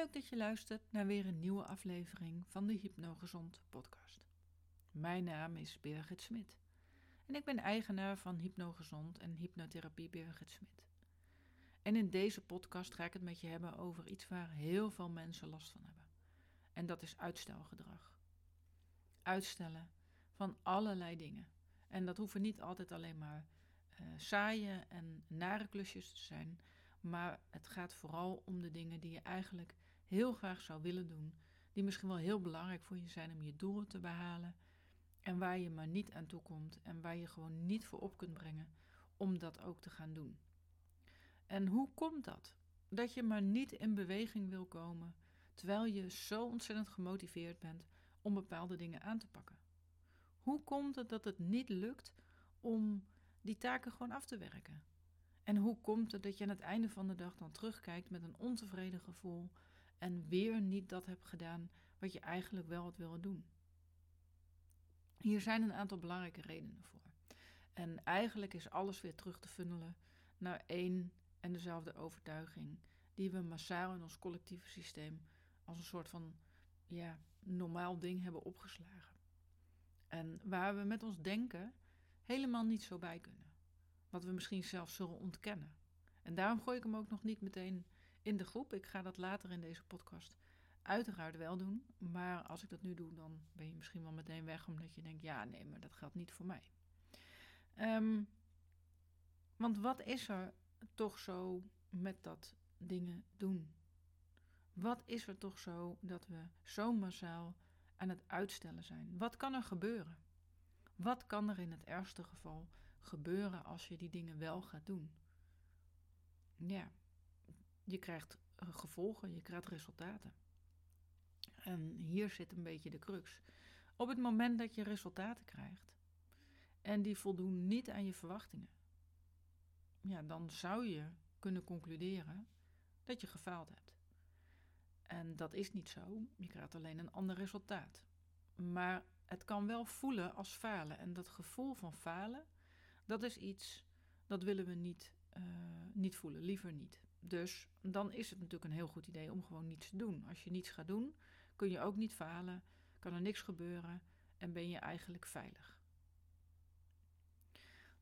Leuk dat je luistert naar weer een nieuwe aflevering van de Hypnogezond podcast. Mijn naam is Birgit Smit en ik ben eigenaar van Hypnogezond en Hypnotherapie Birgit Smit. En in deze podcast ga ik het met je hebben over iets waar heel veel mensen last van hebben. En dat is uitstelgedrag. Uitstellen van allerlei dingen. En dat hoeven niet altijd alleen maar uh, saaie en nare klusjes te zijn, maar het gaat vooral om de dingen die je eigenlijk heel graag zou willen doen, die misschien wel heel belangrijk voor je zijn om je doelen te behalen en waar je maar niet aan toe komt en waar je gewoon niet voor op kunt brengen om dat ook te gaan doen. En hoe komt dat? Dat je maar niet in beweging wil komen terwijl je zo ontzettend gemotiveerd bent om bepaalde dingen aan te pakken. Hoe komt het dat het niet lukt om die taken gewoon af te werken? En hoe komt het dat je aan het einde van de dag dan terugkijkt met een ontevreden gevoel en weer niet dat hebt gedaan wat je eigenlijk wel had willen doen? Hier zijn een aantal belangrijke redenen voor. En eigenlijk is alles weer terug te funnelen naar één en dezelfde overtuiging, die we massaal in ons collectieve systeem als een soort van ja, normaal ding hebben opgeslagen. En waar we met ons denken helemaal niet zo bij kunnen. Wat we misschien zelfs zullen ontkennen. En daarom gooi ik hem ook nog niet meteen in de groep. Ik ga dat later in deze podcast uiteraard wel doen. Maar als ik dat nu doe, dan ben je misschien wel meteen weg, omdat je denkt: ja, nee, maar dat geldt niet voor mij. Um, want wat is er toch zo met dat dingen doen? Wat is er toch zo dat we zo massaal aan het uitstellen zijn? Wat kan er gebeuren? Wat kan er in het ergste geval gebeuren als je die dingen wel gaat doen? Ja, je krijgt gevolgen, je krijgt resultaten. En hier zit een beetje de crux. Op het moment dat je resultaten krijgt en die voldoen niet aan je verwachtingen, ja, dan zou je kunnen concluderen dat je gefaald hebt. En dat is niet zo. Je krijgt alleen een ander resultaat. Maar het kan wel voelen als falen. En dat gevoel van falen, dat is iets dat willen we niet, uh, niet voelen, liever niet. Dus dan is het natuurlijk een heel goed idee om gewoon niets te doen. Als je niets gaat doen, kun je ook niet falen, kan er niks gebeuren en ben je eigenlijk veilig.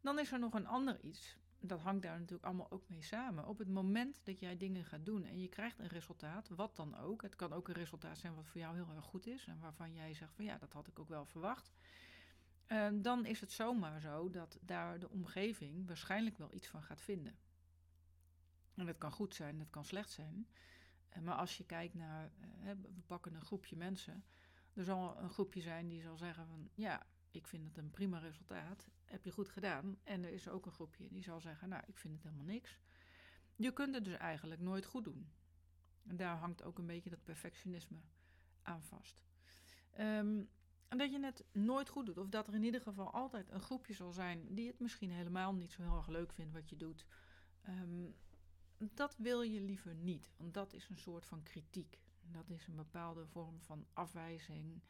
Dan is er nog een ander iets dat hangt daar natuurlijk allemaal ook mee samen. Op het moment dat jij dingen gaat doen en je krijgt een resultaat, wat dan ook, het kan ook een resultaat zijn wat voor jou heel erg goed is en waarvan jij zegt van ja, dat had ik ook wel verwacht. Uh, dan is het zomaar zo dat daar de omgeving waarschijnlijk wel iets van gaat vinden. En dat kan goed zijn, dat kan slecht zijn. Uh, maar als je kijkt naar, uh, we pakken een groepje mensen, er zal een groepje zijn die zal zeggen van ja, ik vind het een prima resultaat. Heb je goed gedaan. En er is ook een groepje die zal zeggen, nou, ik vind het helemaal niks. Je kunt het dus eigenlijk nooit goed doen. En daar hangt ook een beetje dat perfectionisme aan vast. Um, en dat je het nooit goed doet. Of dat er in ieder geval altijd een groepje zal zijn die het misschien helemaal niet zo heel erg leuk vindt wat je doet. Um, dat wil je liever niet. Want dat is een soort van kritiek. Dat is een bepaalde vorm van afwijzing.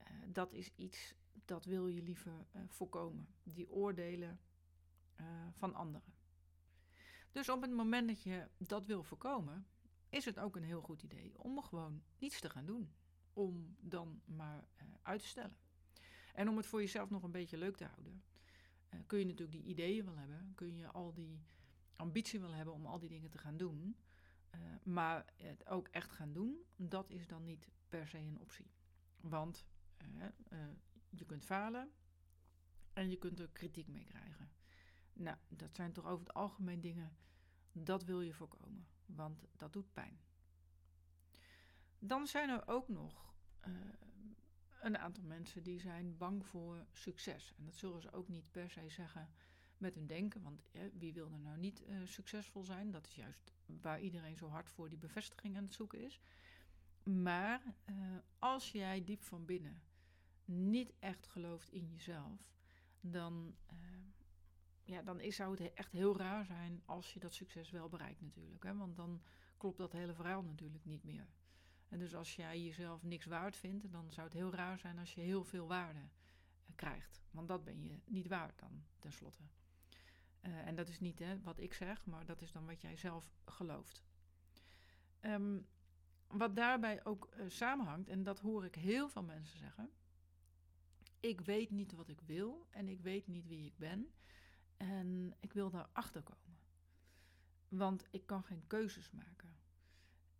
Uh, dat is iets dat wil je liever uh, voorkomen. Die oordelen uh, van anderen. Dus op het moment dat je dat wil voorkomen, is het ook een heel goed idee om gewoon niets te gaan doen. Om dan maar uit te stellen. En om het voor jezelf nog een beetje leuk te houden, kun je natuurlijk die ideeën wel hebben. Kun je al die ambitie wel hebben om al die dingen te gaan doen. maar het ook echt gaan doen, dat is dan niet per se een optie. Want je kunt falen en je kunt er kritiek mee krijgen. Nou, dat zijn toch over het algemeen dingen, dat wil je voorkomen, want dat doet pijn. Dan zijn er ook nog een aantal mensen die zijn bang voor succes. En dat zullen ze ook niet per se zeggen met hun denken, want wie wil er nou niet uh, succesvol zijn? Dat is juist waar iedereen zo hard voor die bevestiging aan het zoeken is. Maar uh, als jij diep van binnen niet echt gelooft in jezelf, dan, uh, ja, dan is, zou het echt heel raar zijn als je dat succes wel bereikt natuurlijk. Hè? Want dan klopt dat hele verhaal natuurlijk niet meer. En dus als jij jezelf niks waard vindt, dan zou het heel raar zijn als je heel veel waarde krijgt. Want dat ben je niet waard dan, tenslotte. Uh, en dat is niet hè, wat ik zeg, maar dat is dan wat jij zelf gelooft. Um, wat daarbij ook uh, samenhangt, en dat hoor ik heel veel mensen zeggen. Ik weet niet wat ik wil en ik weet niet wie ik ben. En ik wil daar achter komen. Want ik kan geen keuzes maken.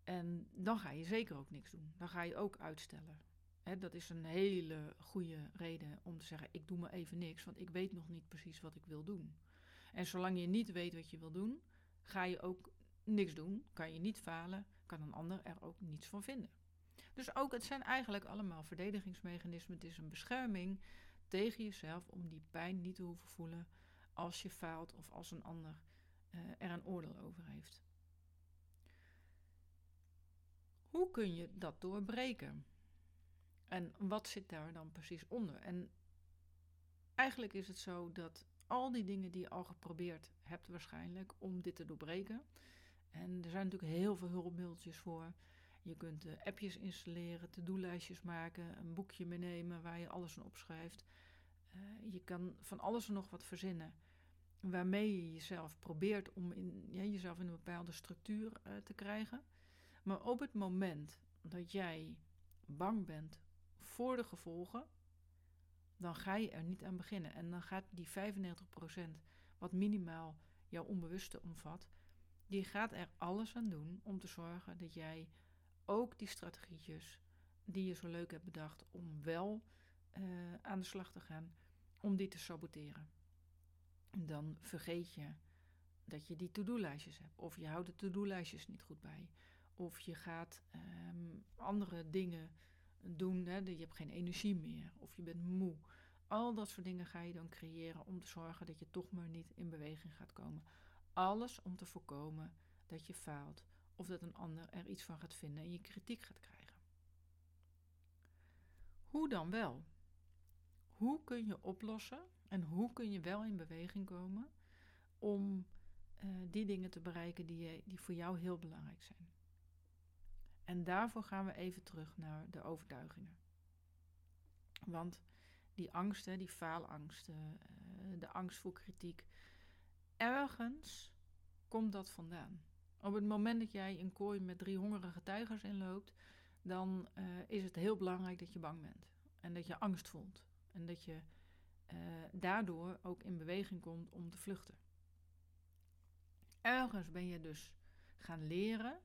En dan ga je zeker ook niks doen. Dan ga je ook uitstellen. dat is een hele goede reden om te zeggen: ik doe me even niks, want ik weet nog niet precies wat ik wil doen. En zolang je niet weet wat je wil doen, ga je ook niks doen, kan je niet falen, kan een ander er ook niets van vinden. Dus ook, het zijn eigenlijk allemaal verdedigingsmechanismen. Het is een bescherming tegen jezelf om die pijn niet te hoeven voelen als je faalt of als een ander uh, er een oordeel over heeft. Hoe kun je dat doorbreken? En wat zit daar dan precies onder? En eigenlijk is het zo dat al die dingen die je al geprobeerd hebt waarschijnlijk om dit te doorbreken. En er zijn natuurlijk heel veel hulpmiddeltjes voor. Je kunt uh, appjes installeren, to-do-lijstjes maken, een boekje meenemen waar je alles in opschrijft. Uh, je kan van alles en nog wat verzinnen waarmee je jezelf probeert om in, ja, jezelf in een bepaalde structuur uh, te krijgen. Maar op het moment dat jij bang bent voor de gevolgen, dan ga je er niet aan beginnen. En dan gaat die 95% wat minimaal jouw onbewuste omvat, die gaat er alles aan doen om te zorgen dat jij ook die strategietjes die je zo leuk hebt bedacht om wel uh, aan de slag te gaan, om die te saboteren. Dan vergeet je dat je die to-do-lijstjes hebt. Of je houdt de to-do-lijstjes niet goed bij. Of je gaat um, andere dingen doen. Hè, je hebt geen energie meer. Of je bent moe. Al dat soort dingen ga je dan creëren om te zorgen dat je toch maar niet in beweging gaat komen. Alles om te voorkomen dat je faalt of dat een ander er iets van gaat vinden en je kritiek gaat krijgen. Hoe dan wel? Hoe kun je oplossen en hoe kun je wel in beweging komen om uh, die dingen te bereiken die, je, die voor jou heel belangrijk zijn? En daarvoor gaan we even terug naar de overtuigingen. Want die angsten, die faalangsten, uh, de angst voor kritiek, ergens komt dat vandaan. Op het moment dat jij een kooi met drie hongerige tijgers inloopt, dan uh, is het heel belangrijk dat je bang bent. En dat je angst voelt. En dat je uh, daardoor ook in beweging komt om te vluchten. Ergens ben je dus gaan leren,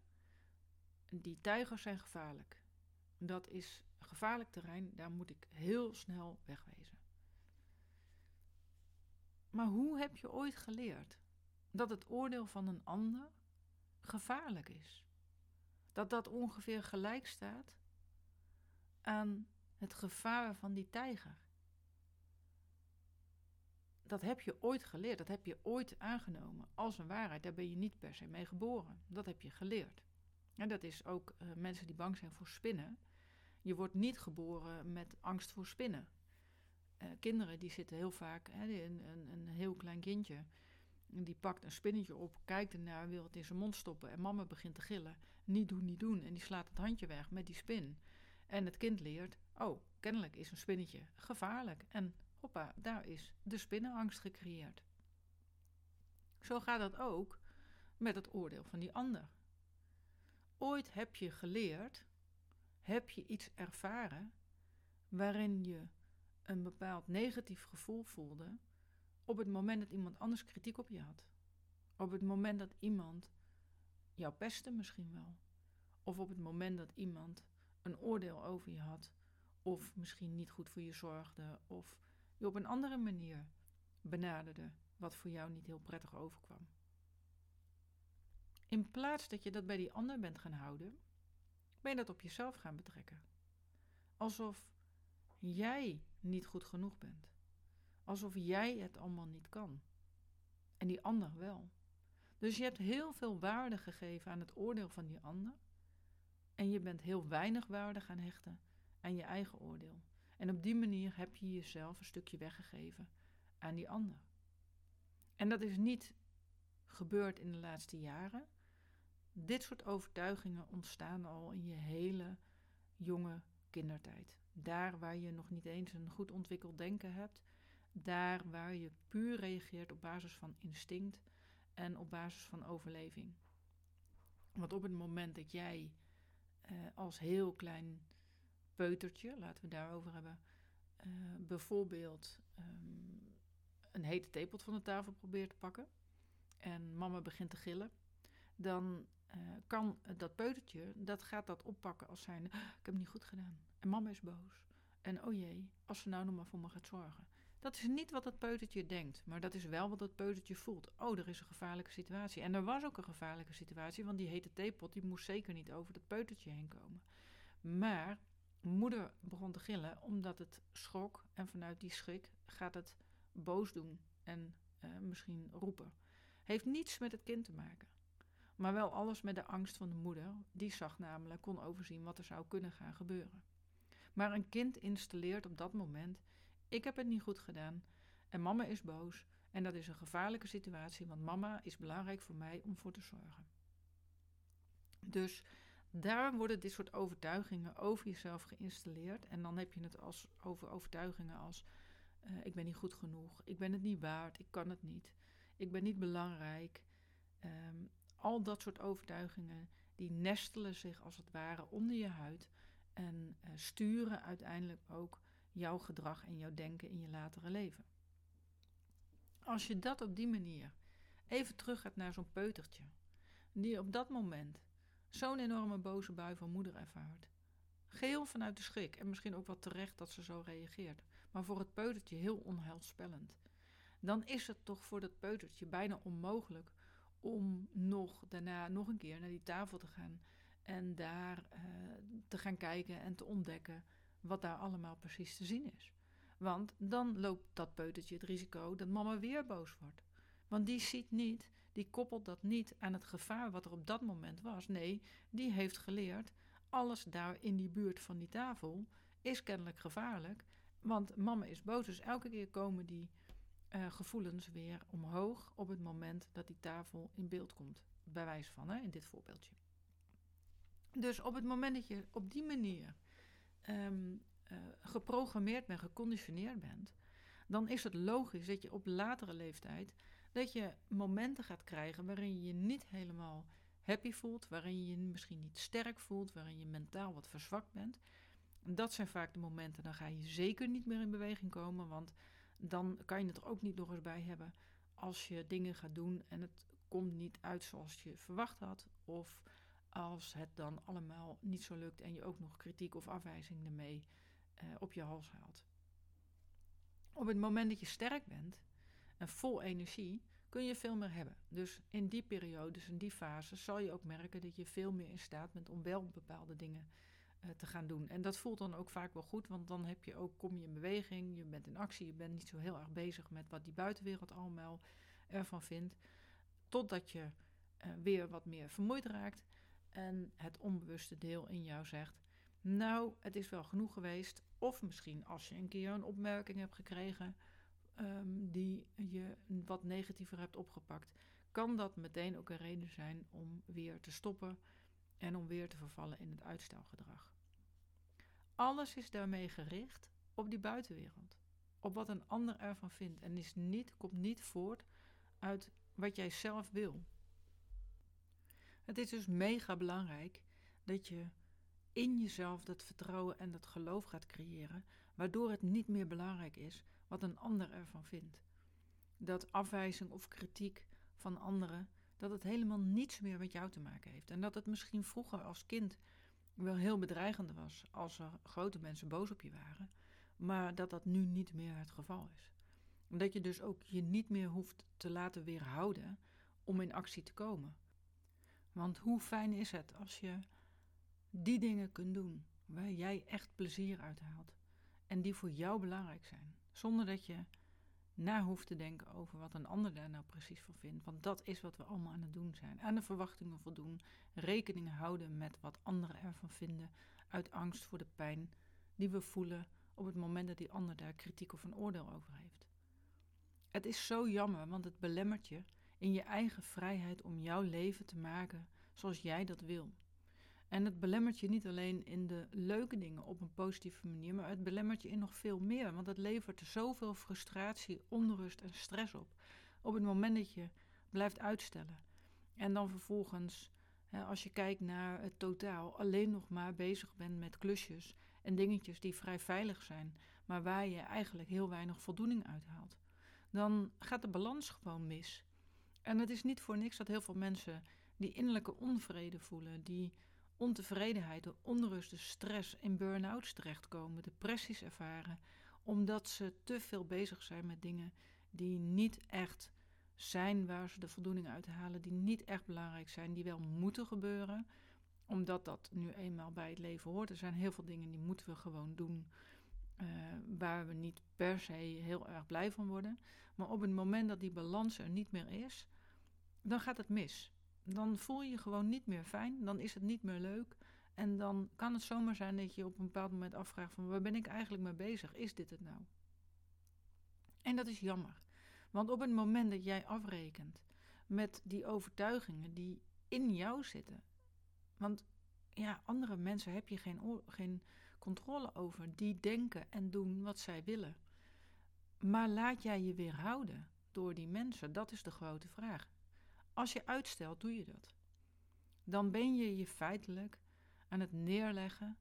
die tijgers zijn gevaarlijk. Dat is gevaarlijk terrein, daar moet ik heel snel wegwezen. Maar hoe heb je ooit geleerd dat het oordeel van een ander gevaarlijk is? Dat dat ongeveer gelijk staat aan het gevaar van die tijger. Dat heb je ooit geleerd, dat heb je ooit aangenomen als een waarheid. Daar ben je niet per se mee geboren. Dat heb je geleerd. Dat is ook uh, mensen die bang zijn voor spinnen. Je wordt niet geboren met angst voor spinnen. Uh, kinderen die zitten heel vaak, hè, een, een, een, heel klein kindje, die pakt een spinnetje op, kijkt ernaar, wil het in zijn mond stoppen en mama begint te gillen. Niet doen, niet doen. En die slaat het handje weg met die spin. En het kind leert, oh, kennelijk is een spinnetje gevaarlijk. En hoppa, daar is de spinnenangst gecreëerd. Zo gaat dat ook met het oordeel van die ander. Ooit heb je geleerd, heb je iets ervaren waarin je een bepaald negatief gevoel voelde op het moment dat iemand anders kritiek op je had. Op het moment dat iemand jou pestte misschien wel. Of op het moment dat iemand een oordeel over je had. Of misschien niet goed voor je zorgde. Of je op een andere manier benaderde wat voor jou niet heel prettig overkwam. In plaats dat je dat bij die ander bent gaan houden, ben je dat op jezelf gaan betrekken. Alsof jij niet goed genoeg bent. Alsof jij het allemaal niet kan. En die ander wel. Dus je hebt heel veel waarde gegeven aan het oordeel van die ander. En je bent heel weinig waarde gaan hechten aan je eigen oordeel. En op die manier heb je jezelf een stukje weggegeven aan die ander. En dat is niet gebeurd in de laatste jaren. Dit soort overtuigingen ontstaan al in je hele jonge kindertijd. Daar waar je nog niet eens een goed ontwikkeld denken hebt, daar waar je puur reageert op basis van instinct en op basis van overleving. Want op het moment dat jij uh, als heel klein peutertje, laten we daarover hebben, uh, bijvoorbeeld um, een hete theepot van de tafel probeert te pakken en mama begint te gillen, dan uh, kan dat peutertje, dat gaat dat oppakken als zijnde, ah, ik heb het niet goed gedaan. En mama is boos. En oh jee, als ze nou nog maar voor me gaat zorgen. Dat is niet wat dat peutertje denkt, maar dat is wel wat dat peutertje voelt. Oh, er is een gevaarlijke situatie. En er was ook een gevaarlijke situatie, want die hete theepot die moest zeker niet over dat peutertje heen komen. Maar moeder begon te gillen omdat het schrok en vanuit die schrik gaat het boos doen en uh, misschien roepen. Heeft niets met het kind te maken. Maar wel alles met de angst van de moeder. Die zag namelijk, kon overzien wat er zou kunnen gaan gebeuren. Maar een kind installeert op dat moment: ik heb het niet goed gedaan en mama is boos en dat is een gevaarlijke situatie, want mama is belangrijk voor mij om voor te zorgen. Dus daar worden dit soort overtuigingen over jezelf geïnstalleerd en dan heb je het als, over overtuigingen als uh, ik ben niet goed genoeg, ik ben het niet waard, ik kan het niet, ik ben niet belangrijk. Um, al dat soort overtuigingen die nestelen zich als het ware onder je huid en uh, sturen uiteindelijk ook jouw gedrag en jouw denken in je latere leven. Als je dat op die manier even terug gaat naar zo'n peutertje, die op dat moment zo'n enorme boze bui van moeder ervaart, geheel vanuit de schrik en misschien ook wat terecht dat ze zo reageert, maar voor het peutertje heel onheilspellend, dan is het toch voor dat peutertje bijna onmogelijk om nog daarna nog een keer naar die tafel te gaan en daar uh, te gaan kijken en te ontdekken wat daar allemaal precies te zien is. Want dan loopt dat peutertje het risico dat mama weer boos wordt. Want die ziet niet, die koppelt dat niet aan het gevaar wat er op dat moment was. Nee, die heeft geleerd, alles daar in die buurt van die tafel is kennelijk gevaarlijk. Want mama is boos, dus elke keer komen die uh, gevoelens weer omhoog op het moment dat die tafel in beeld komt. Bij wijze van, hè, in dit voorbeeldje. Dus op het moment dat je op die manier um, uh, geprogrammeerd bent, geconditioneerd bent, dan is het logisch dat je op latere leeftijd dat je momenten gaat krijgen waarin je je niet helemaal happy voelt, waarin je je misschien niet sterk voelt, waarin je mentaal wat verzwakt bent. Dat zijn vaak de momenten, dan ga je zeker niet meer in beweging komen, want dan kan je het er ook niet nog eens bij hebben als je dingen gaat doen en het komt niet uit zoals je verwacht had. Of als het dan allemaal niet zo lukt en je ook nog kritiek of afwijzing ermee uh, op je hals haalt. Op het moment dat je sterk bent en vol energie, kun je veel meer hebben. Dus in die periodes, in die fases, zal je ook merken dat je veel meer in staat bent om wel bepaalde dingen te gaan doen. En dat voelt dan ook vaak wel goed, want dan heb je ook, kom je in beweging, je bent in actie, je bent niet zo heel erg bezig met wat die buitenwereld allemaal ervan vindt. Totdat je uh, weer wat meer vermoeid raakt en het onbewuste deel in jou zegt: Nou, het is wel genoeg geweest. Of misschien als je een keer een opmerking hebt gekregen um, die je wat negatiever hebt opgepakt, kan dat meteen ook een reden zijn om weer te stoppen en om weer te vervallen in het uitstelgedrag. Alles is daarmee gericht op die buitenwereld, op wat een ander ervan vindt en is niet, komt niet voort uit wat jij zelf wil. Het is dus mega belangrijk dat je in jezelf dat vertrouwen en dat geloof gaat creëren, waardoor het niet meer belangrijk is wat een ander ervan vindt. Dat afwijzing of kritiek van anderen dat het helemaal niets meer met jou te maken heeft. En dat het misschien vroeger als kind wel heel bedreigend was als er grote mensen boos op je waren, maar dat dat nu niet meer het geval is. Dat je dus ook je niet meer hoeft te laten weerhouden om in actie te komen. Want hoe fijn is het als je die dingen kunt doen waar jij echt plezier uit haalt en die voor jou belangrijk zijn, zonder dat je na hoeft te denken over wat een ander daar nou precies van vindt. Want dat is wat we allemaal aan het doen zijn. Aan de verwachtingen voldoen, rekening houden met wat anderen ervan vinden, uit angst voor de pijn die we voelen op het moment dat die ander daar kritiek of een oordeel over heeft. Het is zo jammer, want het belemmert je in je eigen vrijheid om jouw leven te maken zoals jij dat wil. En het belemmert je niet alleen in de leuke dingen op een positieve manier, maar het belemmert je in nog veel meer. Want het levert zoveel frustratie, onrust en stress op. Op het moment dat je blijft uitstellen. En dan vervolgens als je kijkt naar het totaal, alleen nog maar bezig bent met klusjes en dingetjes die vrij veilig zijn, maar waar je eigenlijk heel weinig voldoening uithaalt, dan gaat de balans gewoon mis. En het is niet voor niks dat heel veel mensen die innerlijke onvrede voelen, die ontevredenheid, de onrust, de stress in burn-outs terechtkomen, depressies ervaren, omdat ze te veel bezig zijn met dingen die niet echt zijn waar ze de voldoening uit halen, die niet echt belangrijk zijn, die wel moeten gebeuren, omdat dat nu eenmaal bij het leven hoort. Er zijn heel veel dingen die moeten we gewoon doen. Uh, waar we niet per se heel erg blij van worden. Maar op het moment dat die balans er niet meer is, dan gaat het mis. Dan voel je je gewoon niet meer fijn, dan is het niet meer leuk. En dan kan het zomaar zijn dat je op een bepaald moment afvraagt van waar ben ik eigenlijk mee bezig? Is dit het nou? En dat is jammer. Want op het moment dat jij afrekent met die overtuigingen die in jou zitten. Want ja, andere mensen heb je geen, geen controle over. Die denken en doen wat zij willen. Maar laat jij je weerhouden door die mensen? Dat is de grote vraag. Als je uitstelt, doe je dat. Dan ben je je feitelijk aan het neerleggen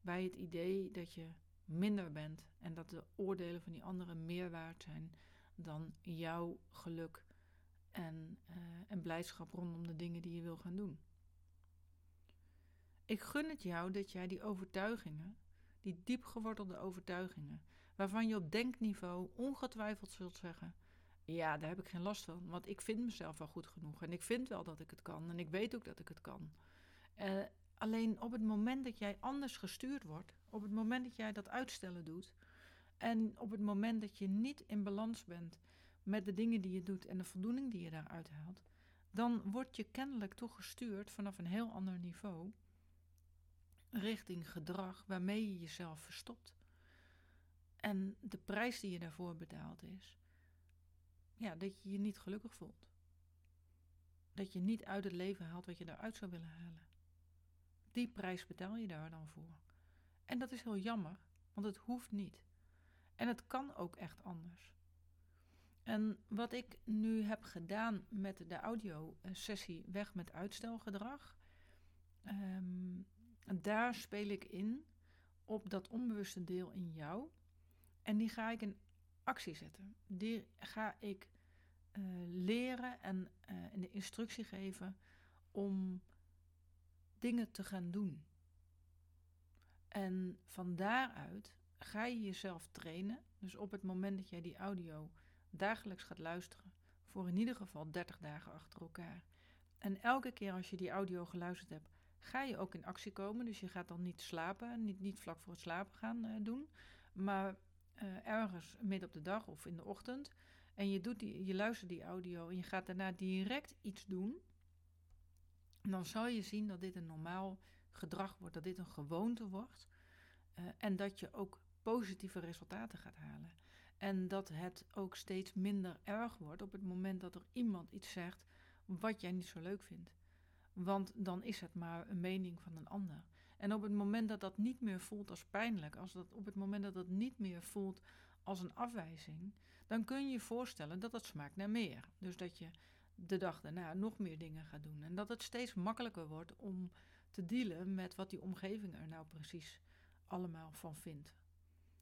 bij het idee dat je minder bent en dat de oordelen van die anderen meer waard zijn dan jouw geluk en, uh, en blijdschap rondom de dingen die je wil gaan doen. Ik gun het jou dat jij die overtuigingen, die diep gewortelde overtuigingen, waarvan je op denkniveau ongetwijfeld zult zeggen: Ja, daar heb ik geen last van, want ik vind mezelf wel goed genoeg en ik vind wel dat ik het kan en ik weet ook dat ik het kan. Uh, alleen op het moment dat jij anders gestuurd wordt, op het moment dat jij dat uitstellen doet, en op het moment dat je niet in balans bent met de dingen die je doet en de voldoening die je daaruit haalt, dan word je kennelijk toch gestuurd vanaf een heel ander niveau richting gedrag waarmee je jezelf verstopt. En de prijs die je daarvoor betaalt is ja, dat je je niet gelukkig voelt. Dat je niet uit het leven haalt wat je daaruit zou willen halen. Die prijs betaal je daar dan voor. En dat is heel jammer, want het hoeft niet. En het kan ook echt anders. En wat ik nu heb gedaan met de audio-sessie Weg met uitstelgedrag, ehm, daar speel ik in op dat onbewuste deel in jou. En die ga ik in actie zetten. Die ga ik uh, leren en uh, de instructie geven om dingen te gaan doen. En van daaruit ga je jezelf trainen. Dus op het moment dat jij die audio dagelijks gaat luisteren, voor in ieder geval 30 dagen achter elkaar. En elke keer als je die audio geluisterd hebt, ga je ook in actie komen. Dus je gaat dan niet slapen, niet, niet vlak voor het slapen gaan uh, doen, maar ergens midden op de dag of in de ochtend. En je, doet die, je luistert die audio en je gaat daarna direct iets doen. Dan zal je zien dat dit een normaal gedrag wordt, dat dit een gewoonte wordt. Uh, en dat je ook positieve resultaten gaat halen. En dat het ook steeds minder erg wordt op het moment dat er iemand iets zegt wat jij niet zo leuk vindt. Want dan is het maar een mening van een ander. En op het moment dat dat niet meer voelt als pijnlijk, als dat, op het moment dat dat niet meer voelt als een afwijzing, dan kun je je voorstellen dat dat smaakt naar meer. Dus dat je de dag daarna nog meer dingen gaat doen. En dat het steeds makkelijker wordt om te dealen met wat die omgeving er nou precies allemaal van vindt.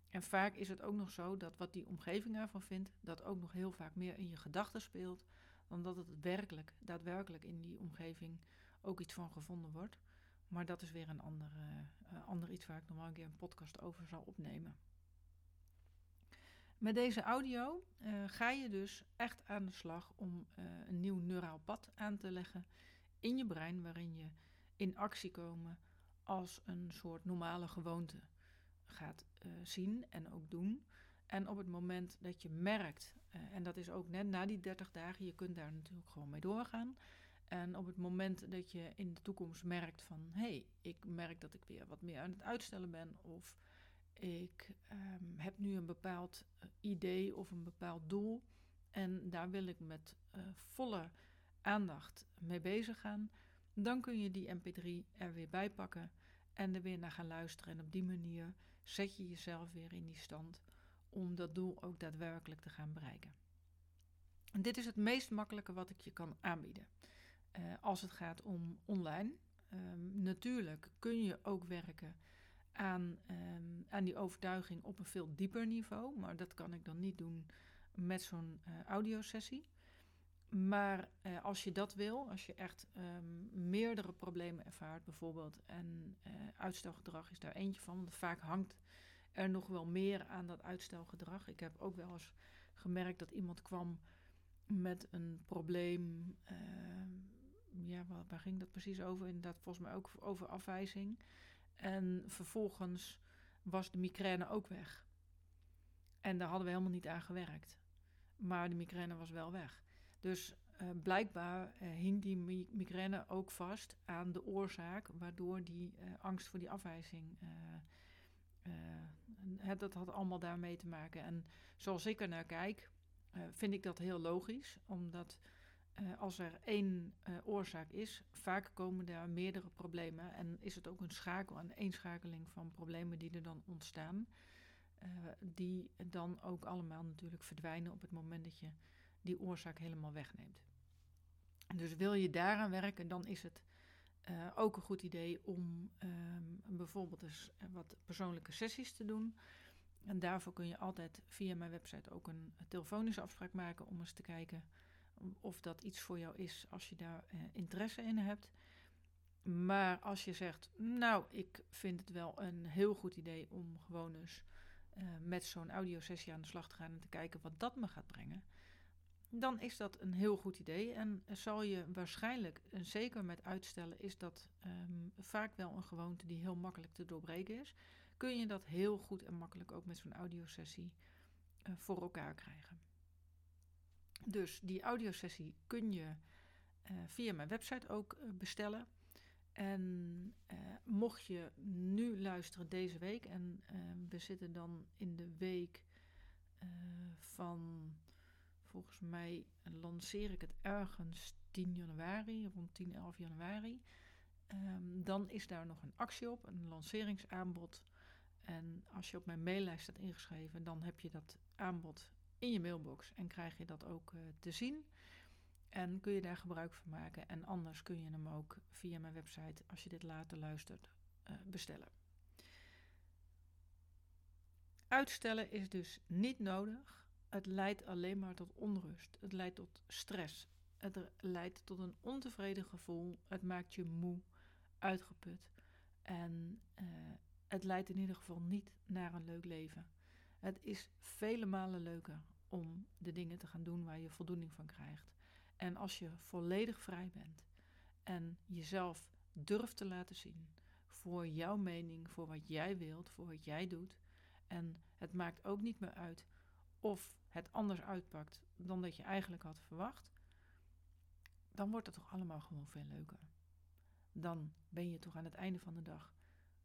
En vaak is het ook nog zo dat wat die omgeving ervan vindt, dat ook nog heel vaak meer in je gedachten speelt, dan dat het werkelijk, daadwerkelijk in die omgeving ook iets van gevonden wordt. Maar dat is weer een ander, uh, ander iets waar ik wel een keer een podcast over zal opnemen. Met deze audio uh, ga je dus echt aan de slag om uh, een nieuw neuraal pad aan te leggen in je brein, waarin je in actie komen als een soort normale gewoonte gaat uh, zien en ook doen. En op het moment dat je merkt, en dat is ook net na die 30 dagen, je kunt daar natuurlijk gewoon mee doorgaan. En op het moment dat je in de toekomst merkt van hé, hey, ik merk dat ik weer wat meer aan het uitstellen ben, of ik um, heb nu een bepaald uh, idee of een bepaald doel en daar wil ik met volle aandacht mee bezig gaan, dan kun je die MP3 er weer bij pakken en er weer naar gaan luisteren. En op die manier zet je jezelf weer in die stand om dat doel ook daadwerkelijk te gaan bereiken. En dit is het meest makkelijke wat ik je kan aanbieden. als het gaat om online. Ehm, natuurlijk kun je ook werken aan, um, aan die overtuiging op een veel dieper niveau. Maar dat kan ik dan niet doen met zo'n uh, audiosessie. Maar uh, als je dat wil, als je echt um, meerdere problemen ervaart, bijvoorbeeld, en uh, uitstelgedrag is daar eentje van, want vaak hangt er nog wel meer aan dat uitstelgedrag. Ik heb ook wel eens gemerkt dat iemand kwam met een probleem. ja, waar, waar, ging dat precies over? Inderdaad, volgens mij ook over afwijzing. En vervolgens was de migraine ook weg. En daar hadden we helemaal niet aan gewerkt. Maar de migraine was wel weg. Dus uh, blijkbaar uh, hing die migraine ook vast aan de oorzaak, waardoor die uh, angst voor die afwijzing. dat had allemaal daarmee te maken. En zoals ik er naar kijk, vind ik dat heel logisch, omdat als er één oorzaak is, vaak komen daar meerdere problemen en is het ook een schakel, een eenschakeling van problemen die er dan ontstaan. die dan ook allemaal natuurlijk verdwijnen op het moment dat je die oorzaak helemaal wegneemt. Dus wil je daaraan werken, dan is het ook een goed idee om um, bijvoorbeeld eens wat persoonlijke sessies te doen. En daarvoor kun je altijd via mijn website ook een telefonische afspraak maken om eens te kijken of dat iets voor jou is als je daar uh, interesse in hebt. Maar als je zegt, nou, ik vind het wel een heel goed idee om gewoon eens uh, met zo'n audiosessie aan de slag te gaan en te kijken wat dat me gaat brengen dan is dat een heel goed idee. En zal je waarschijnlijk, en zeker met uitstellen, is dat um, vaak wel een gewoonte die heel makkelijk te doorbreken is. Kun je dat heel goed en makkelijk ook met zo'n audiosessie uh, voor elkaar krijgen. Dus die audiosessie kun je uh, via mijn website ook uh, bestellen. En mocht je nu luisteren deze week, en we zitten dan in de week van Volgens mij lanceer ik het ergens 10 januari, rond 10, 11 januari. Um, dan is daar nog een actie op, een lanceringsaanbod. En als je op mijn maillijst staat ingeschreven, dan heb je dat aanbod in je mailbox en krijg je dat ook uh, te zien. En kun je daar gebruik van maken. En anders kun je hem ook via mijn website, als je dit later luistert, uh, bestellen. Uitstellen is dus niet nodig. Het leidt alleen maar tot onrust. Het leidt tot stress. Het leidt tot een ontevreden gevoel. Het maakt je moe, uitgeput. En uh, het leidt in ieder geval niet naar een leuk leven. Het is vele malen leuker om de dingen te gaan doen waar je voldoening van krijgt. En als je volledig vrij bent en jezelf durft te laten zien voor jouw mening, voor wat jij wilt, voor wat jij doet. En het maakt ook niet meer uit of het anders uitpakt dan dat je eigenlijk had verwacht, dan wordt het toch allemaal gewoon veel leuker. Dan ben je toch aan het einde van de dag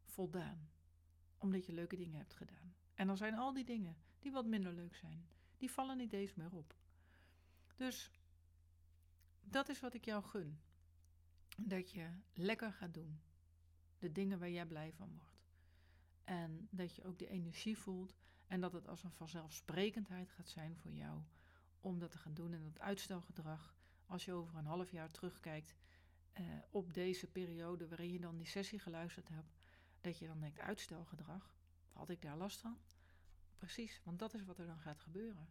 voldaan, omdat je leuke dingen hebt gedaan. En dan zijn al die dingen die wat minder leuk zijn, die vallen niet eens meer op. Dus dat is wat ik jou gun. Dat je lekker gaat doen. De dingen waar jij blij van wordt. En dat je ook de energie voelt en dat het als een vanzelfsprekendheid gaat zijn voor jou om dat te gaan doen. En dat uitstelgedrag, als je over een half jaar terugkijkt uh, op deze periode waarin je dan die sessie geluisterd hebt, dat je dan denkt: uitstelgedrag, had ik daar last van? Precies, want dat is wat er dan gaat gebeuren.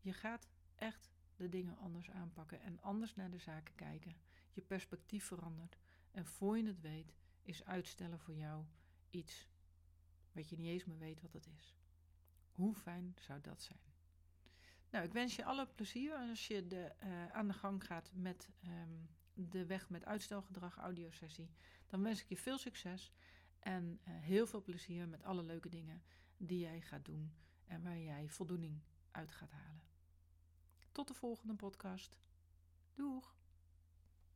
Je gaat echt de dingen anders aanpakken en anders naar de zaken kijken. Je perspectief verandert. En voor je het weet, is uitstellen voor jou iets wat je niet eens meer weet wat het is. Hoe fijn zou dat zijn? Nou, ik wens je alle plezier als je de, uh, aan de gang gaat met um, de weg met uitstelgedrag audiosessie. Dan wens ik je veel succes en uh, heel veel plezier met alle leuke dingen die jij gaat doen en waar jij voldoening uit gaat halen. Tot de volgende podcast. Doeg!